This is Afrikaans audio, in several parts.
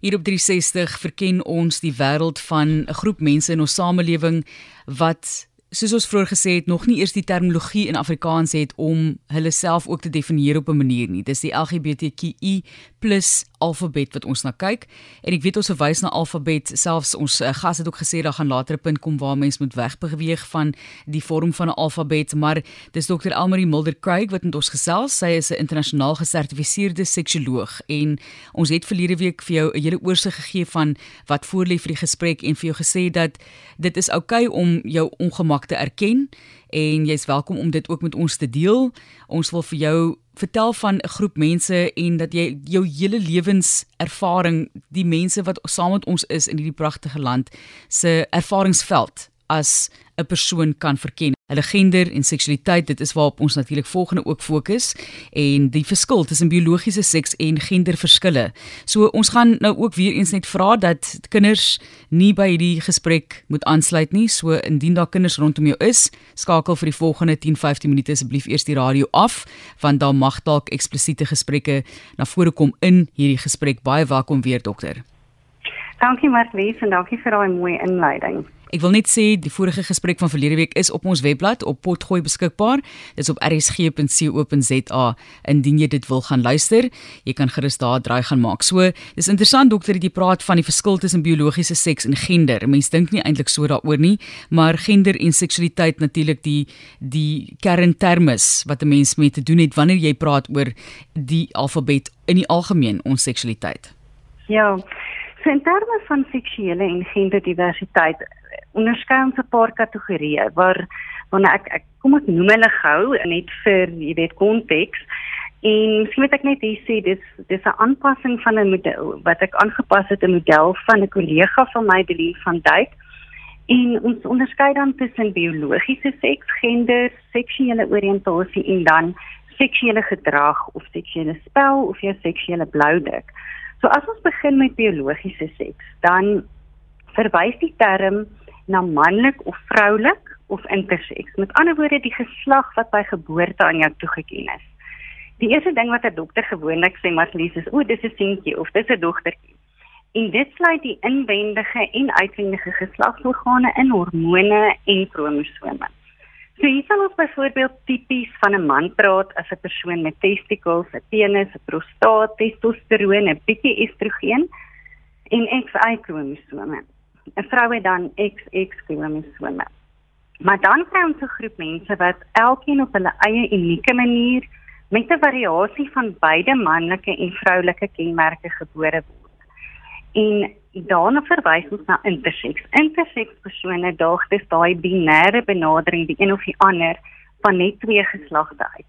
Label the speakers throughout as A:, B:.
A: Hier op 360 verken ons die wêreld van 'n groep mense in ons samelewing wat soos ons vroeër gesê het, nog nie eers die terminologie in Afrikaans het om hulle self ook te definieer op 'n manier nie. Dis die LGBTQI+ alfabet wat ons na kyk. En ek weet ons verwys na alfabet, selfs ons uh, gas het ook gesê daar gaan later 'n punt kom waar mens moet wegbeweeg van die vorm van 'n alfabet, maar dis Dr. Elmarie Mulder Craig wat met ons gesels. Sy is 'n internasionaal gesertifiseerde seksioloog en ons het verlede week vir jou 'n hele oorsig gegee van wat voorlê vir die gesprek en vir jou gesê dat dit is oukei okay om jou ongemak te erken en jy's welkom om dit ook met ons te deel. Ons wil vir jou vertel van 'n groep mense en dat jy jou hele lewenservaring, die mense wat saam met ons is in hierdie pragtige land se ervaringsveld as 'n persoon kan verken. Hulle gender en seksualiteit, dit is waarop ons natuurlik volgende ook fokus en die verskil tussen biologiese seks en genderverskille. So ons gaan nou ook weer eens net vra dat kinders nie by hierdie gesprek moet aansluit nie. So indien daar kinders rondom jou is, skakel vir die volgende 10-15 minute asseblief eers die radio af want daar mag dalk eksplisiete gesprekke na vore kom in hierdie gesprek. Baie welkom weer dokter.
B: Dankie Marlies en dankie vir daai mooi inleiding.
A: Ek wil net sê die vorige gesprek van verlede week is op ons webblad op potgooi beskikbaar. Dit is op rsg.co.za indien jy dit wil gaan luister. Jy kan gerus daar draai gaan maak. So, dis interessant dokter dat jy praat van die verskil tussen biologiese seks en gender. Mense dink nie eintlik so daaroor nie, maar gender en seksualiteit natuurlik die die kerntermes wat 'n mens mee te doen het wanneer jy praat oor die alfabet in die algemeen ons seksualiteit.
B: Ja. So in terme van seksuele en genderdiversiteit onderskei ons 'n paar kategorieë waar wanneer ek, ek kom ek noem hulle gou net vir jy weet konteks en miskien moet ek net hier sê dis dis 'n aanpassing van 'n model wat ek aangepas het 'n model van 'n kollega van my Delie van Duyk en ons onderskei dan tussen biologiese seks, gender, seksuele oriëntasie en dan seksuele gedrag of seksuele spel of jou seksuele bloudruk. So as ons begin met biologiese seks, dan verwys die term na manlik of vroulik of interseks. Met ander woorde die geslag wat by geboorte aan jou toegeken is. Die eerste ding wat 'n dokter gewoonlik sê maar lees is o, dis 'n seentjie of dis 'n dogtertjie. En dit sluit die inwendige en uitwendige geslagsorgane in hormone en kromosome. So hier sal ons byvoorbeeld tipies van 'n man praat as 'n persoon met testikels, 'n penis, 'n prostaat, testosteroon, 'n bietjie estrogen en XY kromosome. 'n vrou het dan XX kromosome. Maar dan kry ons 'n groep mense wat elkeen op hulle eie unieke manier met 'n variasie van beide manlike en vroulike kenmerke gebore word. En daarna verwys ons na interseks. Interseks persone daag dis daai binêre benadering die een of die ander van net twee geslagte uit.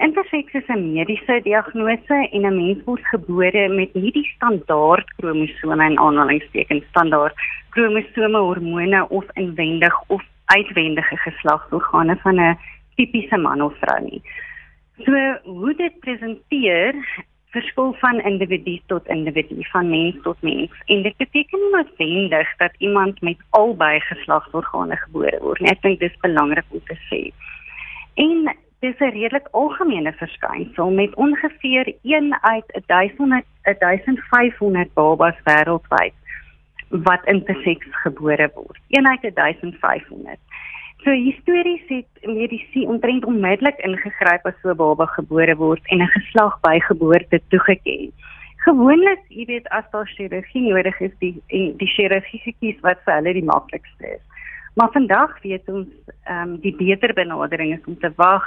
B: Interseks is 'n mediese diagnose en 'n mens word gebore met nie die standaard kromosome in aanhalingstekens standaard kromosome hormone of inwendig of uitwendige geslagsorgane van 'n tipiese man of vrou nie. So hoe dit presenteer verskil van individu tot individu, van mens tot mens. En dit beteken nie noodwendig dat iemand met albei geslagsorgane gebore word nie. Ek dink dis belangrik om te sê. En dis 'n redelik algemene verskynsel met ongeveer 1 uit 1000 1500 babas wêreldwyd wat interseks gebore word. 1 uit 1500. So histories het medisy omtrent onmiddellik ingegryp as so 'n baba gebore word en 'n geslag by geboorte toegeken. Gewoonlik, jy weet, as daar chirurgie nodig is, die die chirurgie gekies wat vir hulle die maklikste is. Maar vandag weet ons ehm um, die beter benadering is om te wag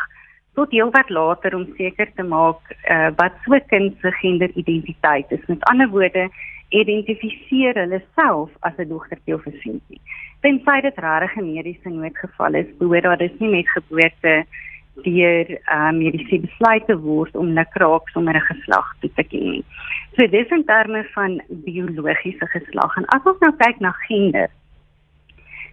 B: tot heelwat later om seker te maak uh, wat so kind se genderidentiteit is. Met ander woorde, identifiseer hulle self as 'n dogtertjie of 'n seentjie. Tensy dit regtig 'n mediese noodgeval is, behoort daar dus nie met geboorte deur uh, mediese besluite word om lukraak sommer 'n geslag toe te ken nie. So dis in terme van biologiese geslag en as ons nou kyk na gender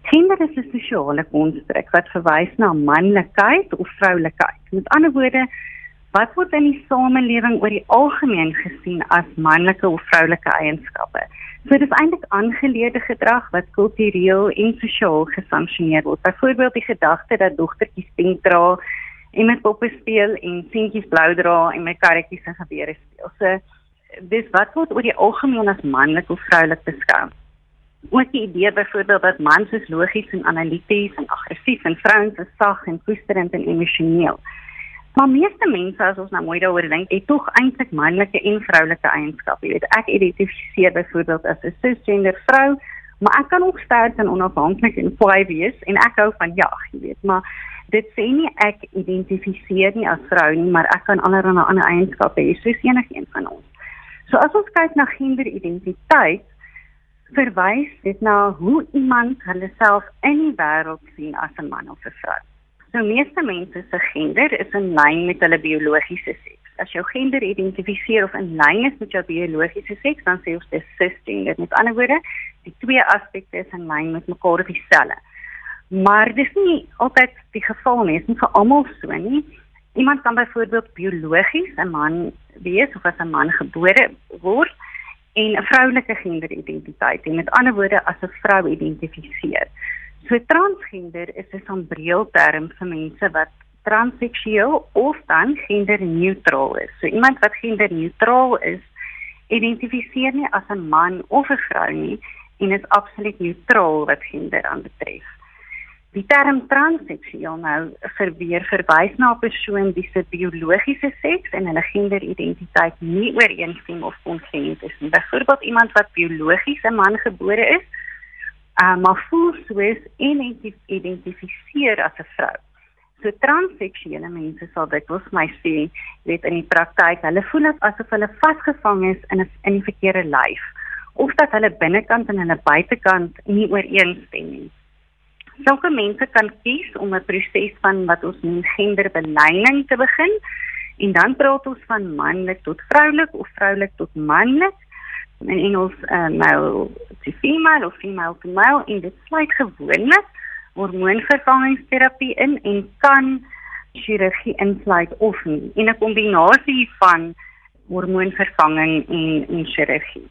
B: Gender is 'n sosiale konstruk wat verwys na manlikheid of vroulikheid. Met ander woorde, wat word in die samelewing oor die algemeen gesien as manlike of vroulike eienskappe? So dit is eintlik aangeleerde gedrag wat kultureel en sosiaal gesanksioneer word. Byvoorbeeld die gedagte dat dogtertjies pink dra en met poppe speel en seentjies blou dra en met karretjies en gebeure speel. So dis wat word oor die algemeen as manlik of vroulik beskou. Ook die idee byvoorbeeld dat mans is logies en analities en aggressief en vrouens is sag en koesterend en emosioneel. Maar meeste mense as ons nou mooi daaroor dink, het tog eintlik manlike en vroulike eienskappe. Jy weet, ek identifiseer byvoorbeeld as 'n cisgender vrou, maar ek kan ook sterk en onafhanklik en vry wees en ek hou van jag, jy weet, maar dit sê nie ek identifiseer nie as vrou nie, maar ek kan allerlei ander eienskappe hê soos enigiemand van ons. So as ons kyk na genderidentiteit, verwys dit na hoe iemand hulle self in die wêreld sien as 'n man of 'n vrou. So meeste mense se gender is in lyn met hulle biologiese seks. As jou gender identifiseer of in lyn is met jou biologiese seks, dan sê ons dis cisgender. Met ander woorde, die twee aspekte is in lyn met mekaar dieselfde. Maar dis nie altyd die geval nie, dit is nie vir almal so nie. Iemand kan byvoorbeeld biologies 'n man wees of as 'n man gebore word en 'n vroulike genderidentiteit en met ander woorde as 'n vrou identifiseer. So transgender is 'n sambreelterm vir mense wat transseksueel of dan genderneutraal is. So iemand wat genderneutraal is, identifiseer nie as 'n man of 'n vrou nie en is absoluut neutraal wat gender aanbetref. Die term transseksueel nou verweer verwys na 'n persoon wie se biologiese seks en hulle genderidentiteit nie ooreenstem of konsent is nie. Byvoorbeeld iemand wat biologies 'n man gebore is, uh, maar voel soos en identifiseer as 'n vrou. So transseksuele mense sal dit ons my sê, weet in die praktyk, hulle voel asof hulle vasgevang is in 'n in die verkeerde lyf of dat hulle binnekant en hulle buitekant nie ooreenstem nie. Sulke mense kan kies om 'n proses van wat ons noem genderbelyning te begin en dan praat ons van manlik tot vroulik of vroulik tot manlik in Engels uh, male to female of female to male en dit sluit gewoonlik hormoonvervangingsterapie in en kan chirurgie insluit of nie en 'n kombinasie van hormoonvervanging en en chirurgie.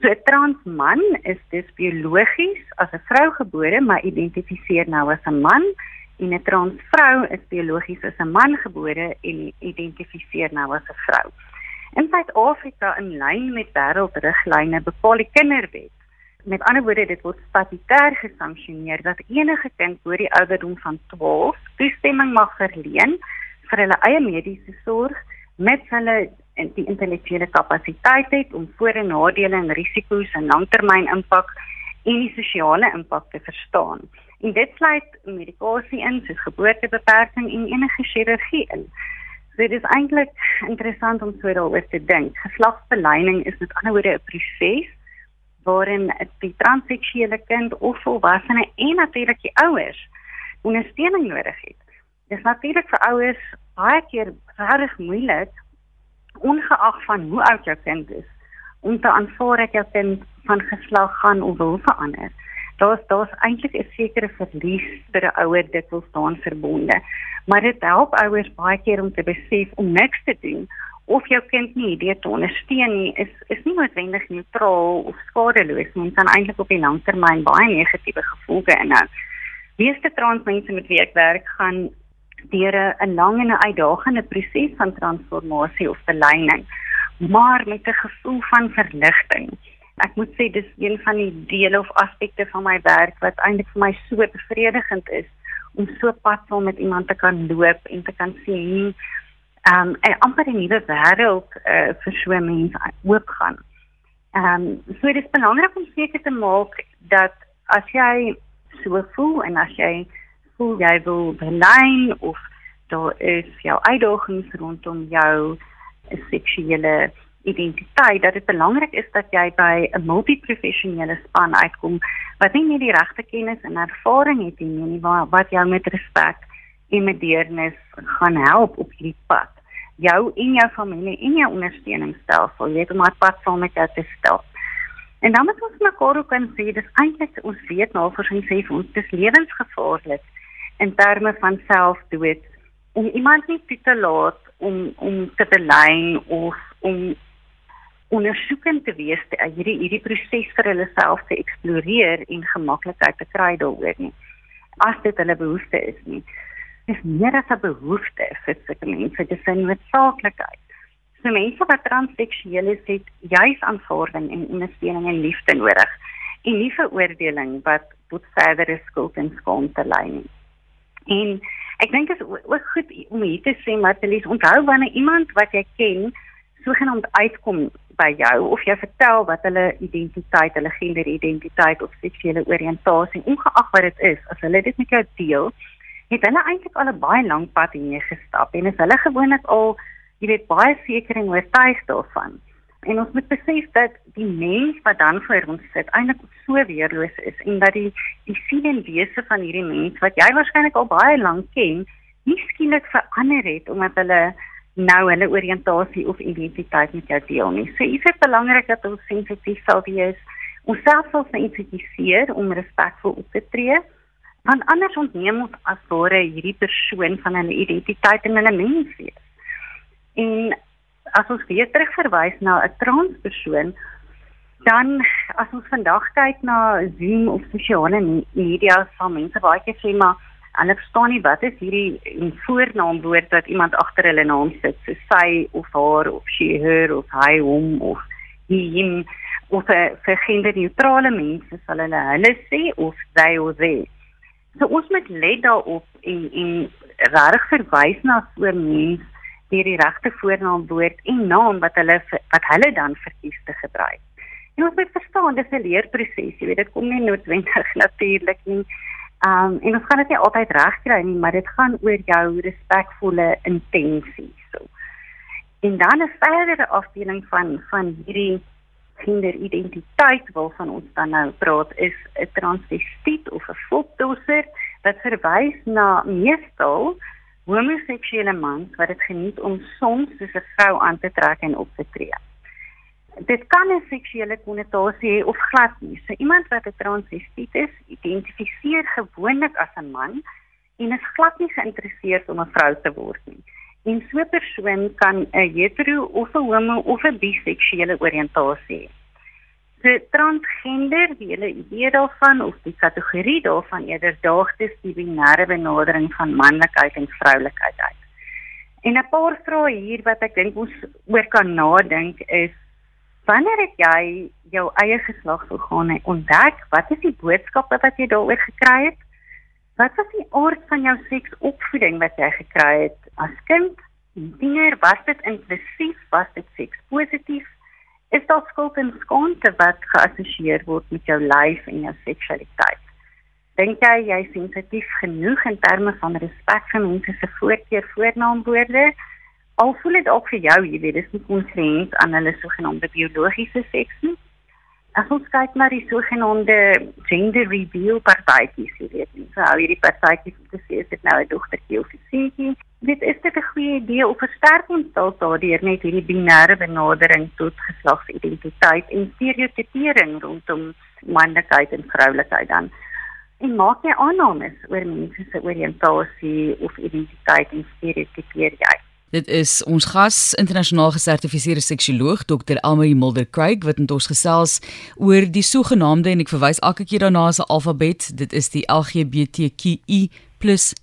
B: So 'n transman is dus biologies as 'n vrou gebore, maar identifiseer nou as 'n man en 'n transvrou is biologies as 'n man gebore en identifiseer nou as 'n vrou. In Suid-Afrika in lyn met wêreldriglyne bepaal die kinderwet. Met ander woorde, dit word statutêr gesanksioneer dat enige kind oor die ouderdom van 12 toestemming mag verleen vir hulle eie mediese sorg met hulle en die intellektuele kapasiteit het om voor- en nadele en risiko's en langtermyn impak en die sosiale impak te verstaan. En dit sluit medikasie in, soos geboortebeperking en enige chirurgie in. So dit is eintlik interessant om so daaroor te dink. Geslagsbeleiding is met ander woorde 'n proses waarin die transseksuele kind of volwassene en natuurlik die ouers ondersteuning nodig het. Dit is natuurlik vir ouers baie keer regtig moeilik ongeag van hoe oud jou kind is om te aanvaar dat jou kind van geslag gaan of wil verander. Daar's daar's eintlik 'n sekere verlies vir 'n ouer dit wil staan verbonde. Maar dit help ouers baie keer om te besef om niks te doen of jou kind nie idee te ondersteun nie is is nie noodwendig neutraal of skadeloos nie. Dit kan eintlik op die langtermyn baie negatiewe gevolge inhou. Meeste transmense met wie ek werk gaan deur 'n lang en 'n uitdagende proses van transformasie of belyning, maar met 'n gevoel van verligting. Ek moet sê dis een van die dele of aspekte van my werk wat eintlik vir my so bevredigend is om so pad saam met iemand te kan loop en te kan sien ehm um, 'n amper 'n nuwe wêreld uh, vir so mense oopgaan. Ehm um, so dit is belangrik om seker te maak dat as jy so voel en as jy voel jy wil belyn of daar is jou uitdagings rondom jou seksuele identiteit dat dit belangrik is dat jy by 'n multiprofessionele span uitkom wat nie net die regte kennis en ervaring het nie maar wat jou met respek en met deernis gaan help op hierdie pad. Jou en jou familie en jou ondersteuningsstelsel, jy weet om maar pad saam met jou te stap. En dan moet ons mekaar ook kan sê dis eintlik ons weet navorsing sê vir ons dis lewensgevaarlik in terme van selfdood om iemand nie te laat om om te belyn of om ondersoekend te wees te hierdie hierdie proses vir hulle self te eksploreer en gemaklikheid te kry daaroor nie as dit hulle behoefte is nie is meer as 'n behoefte vir sulke mense dis 'n noodsaaklikheid So mense wat transseksueel is, het juis aanvaarding en ondersteuning en liefde nodig en nie veroordeling wat tot verdere skuld en skaamte lei nie. En ek dink dit is ook goed om hier te sê maar Elise, onthou wanneer iemand wat jy ken sogenaamd uitkom by jou of jy vertel wat hulle identiteit, hulle genderidentiteit of seksuele oriëntasie, ongeag wat dit is, as hulle dit met jou deel, het hulle eintlik al 'n baie lank pad hierheen gestap en as hulle gewoonlik al jy weet baie seker en oortuig daarvan. En ons moet besef dat die mens wat dan voor ons sit eintlik so weerloos is en dat die die siel en wese van hierdie mens wat jy waarskynlik al baie lank ken, nie skielik verander het omdat hulle nou hulle oriëntasie of identiteit met jou deel nie. So is dit belangrik dat ons sensitief sal wees, onsself sal sensitiseer om respekvol op te tree want anders ontneem ons as ware hierdie persoon van hulle identiteit en hulle menswees. En as ons weer terugverwys na 'n transpersoon, dan as ons vandag kyk na Zoom of sosiale media, sal mense baie keer sê maar hulle verstaan nie wat is hierdie voornaamwoord wat iemand agter hulle naam sit, so sy of haar of she her of hy hom of hom of vir genderneutrale mense sal hulle hulle sê of they or they. So ons moet let daarop en en reg verwys na so 'n mens deur die regte voornaamwoord en naam wat hulle wat hulle dan verkies te gebruik. En ons moet verstaan dis 'n leerproses, jy weet dit kom nie noodwendig natuurlik nie. Um en ons gaan dit nie altyd regkry nie, maar dit gaan oor jou respekvolle intensie. So. En dan 'n verdere afdeling van van hierdie kinderidentiteit waarvan ons dan nou praat is 'n transvestiet of 'n volkdosser wat verwys na meestal homoseksuele mans wat dit geniet om soms soos 'n vrou aan te trek en op te tree. Dit kan 'n seksuele konnotasie hê of glad nie. So iemand wat 'n transvestiet is, identifiseer gewoonlik as 'n man en is glad nie geïnteresseerd om 'n vrou te word nie. En so 'n persoon kan 'n hetero of 'n homo of 'n biseksuele oriëntasie hê so transgender die hele idee daarvan of die kategorie daarvan eerder daag dis die binêre benadering van manlikheid en vroulikheid uit. En 'n paar vrae hier wat ek dink ons oor kan nadink is wanneer het jy jou eie geslagsorgane ontdek? Wat is die boodskappe wat jy daaroor gekry het? Wat was die aard van jou seksopvoeding wat jy gekry het as kind? Dinger, was dit inklusief? Was dit sekspositief? is daar skuld en skaamte wat geassosieer word met jou lyf en jou seksualiteit. Dink jy jy is sensitief genoeg in terme van respek vir mense se voorkeur voornaamwoorde? Al voel dit ook vir jou, weet, dis nie konsekwent aan hulle sogenaamde biologiese seks nie. As ons kyk na die sogenaamde gender reveal partytjies, jy weet, so hoe hierdie partytjies om te sê is dit nou 'n dogtertjie of 'n seentjie, dit is dit 'n goeie idee of versterk ons dalk daardeur net hierdie binêre benadering tot geslagsidentiteit en stereotipering rondom manlikheid en vroulikheid dan? En maak jy aannames oor mense se oriëntasie of identiteit en stereotipeer jy
A: Dit is ons gas, internasionaal gesertifiseerde seksioloog Dr. Elmarie Mulder Craig wat met ons gesels oor die sogenaamde en ek verwys elke keer daarna as 'n alfabet. Dit is die LGBTQI+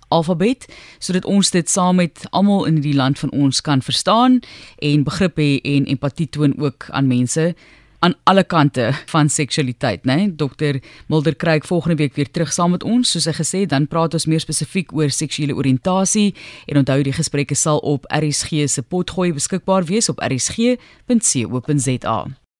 A: alfabet sodat ons dit saam met almal in die land van ons kan verstaan en begrip hê en empatie toon ook aan mense aan alle kante van seksualiteit, né? Nee? Dr. Mulder kry volgende week weer terug saam met ons, soos hy gesê, dan praat ons meer spesifiek oor seksuele oriëntasie en onthou die gesprekke sal op RSG se potgooi beskikbaar wees op rsg.co.za.